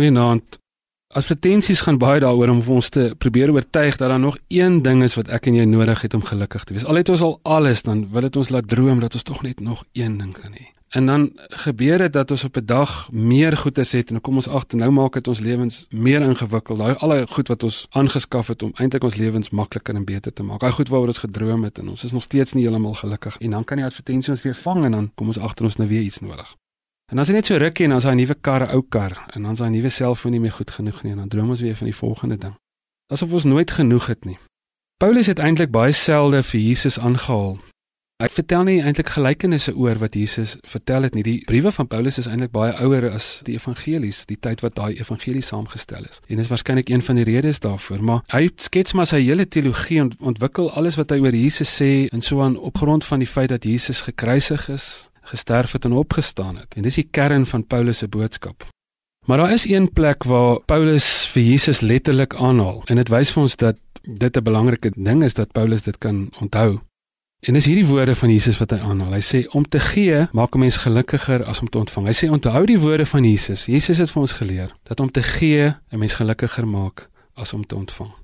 Goeienaand. Advertensies gaan baie daaroor om ons te probeer oortuig dat daar nog een ding is wat ek en jy nodig het om gelukkig te wees. Al het ons al alles, dan wil dit ons laat droom dat ons tog net nog een ding kan hê. En dan gebeur dit dat ons op 'n dag meer goeder het en dan kom ons agter nou maak dit ons lewens meer ingewikkeld. Daai al die goed wat ons aangeskaf het om eintlik ons lewens makliker en beter te maak. Daai goed waaroor ons gedroom het en ons is nog steeds nie heeltemal gelukkig. En dan kan die advertensies ons weer vang en dan kom ons agter ons nou weer iets nodig. En dan is dit net so rukkie en dan is daai nuwe kar 'n ou kar en dan is daai nuwe selfoon nie meer goed genoeg nie en dan droom ons weer van die volgende ding. Asof ons nooit genoeg het nie. Paulus het eintlik baie selde vir Jesus aangehaal. Hy vertel nie eintlik gelykenisse oor wat Jesus vertel het nie. Die briewe van Paulus is eintlik baie ouer as die evangelies, die tyd wat daai evangelie saamgestel is. En dis waarskynlik een van die redes daarvoor, maar hy skets maar sy hele teologie en ontwikkel alles wat hy oor Jesus sê en so aan op grond van die feit dat Jesus gekruisig is, gesterf het en opgestaan het. En dis die kern van Paulus se boodskap. Maar daar is een plek waar Paulus vir Jesus letterlik aanhaal en dit wys vir ons dat dit 'n belangrike ding is dat Paulus dit kan onthou. En dis hierdie woorde van Jesus wat hy aanhaal. Hy sê om te gee maak 'n mens gelukkiger as om te ontvang. Hy sê onthou die woorde van Jesus. Jesus het vir ons geleer dat om te gee 'n mens gelukkiger maak as om te ontvang.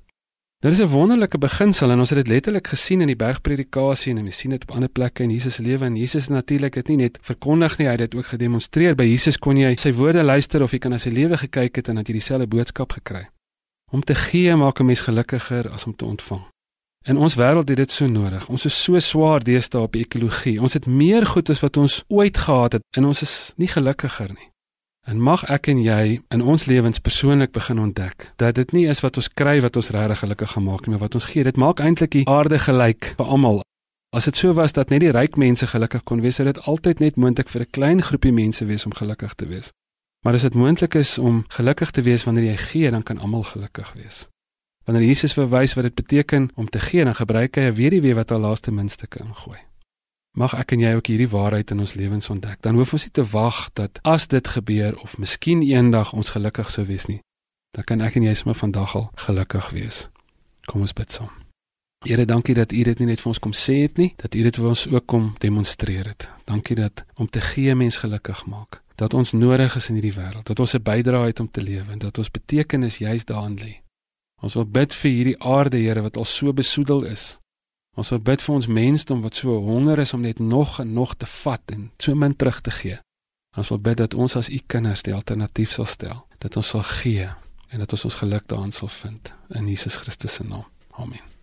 Dit is 'n wonderlike beginsel en ons het dit letterlik gesien in die bergpredikasie en ons sien dit op ander plekke in Jesus se lewe en Jesus natuurlik het nie net verkondig nie, hy het dit ook gedemonstreer. By Jesus kon jy sy woorde luister of jy kan na sy lewe gekyk het en dat jy dieselfde boodskap gekry. Om te gee maak 'n mens gelukkiger as om te ontvang. In ons wêreld het dit so nodig. Ons is so swaar deesdae op ekologie. Ons het meer goed as wat ons ooit gehad het en ons is nie gelukkiger nie. En mag ek en jy in ons lewens persoonlik begin ontdek dat dit nie is wat ons kry wat ons regtig gelukkig gemaak nie, maar wat ons gee. Dit maak eintlik die aarde gelyk vir almal. As dit so was dat net die ryk mense gelukkig kon wees, sou dit altyd net moontlik vir 'n klein groepie mense wees om gelukkig te wees. Maar as dit moontlik is om gelukkig te wees wanneer jy gee, dan kan almal gelukkig wees. Wanneer Jesus verwys wat dit beteken om te gee, dan gebruik hy 'n weduwee wat haar laaste muntstuk ingooi. Mag ek en jy ook hierdie waarheid in ons lewens ontdek. Dan hoef ons nie te wag dat as dit gebeur of miskien eendag ons gelukkig sou wees nie. Dan kan ek en jy sommer vandag al gelukkig wees. Kom ons bid saam. Here, dankie dat U dit nie net vir ons kom sê het nie, dat U dit vir ons ook kom demonstreer het. Dankie dat om te gee mens gelukkig maak. Dat ons nodig is in hierdie wêreld, dat ons 'n bydrae het om te lewe en dat ons betekenis juis daarin lê. Ons wil bid vir hierdie aarde, Here, wat al so besoedel is. Ons wil bid vir ons mensdom wat so honger is om net nog en nog te vat en so min terug te gee. Ons wil bid dat ons as u kinders die alternatief sal stel, dat ons sal gee en dat ons ons geluk daarin sal vind in Jesus Christus se naam. Amen.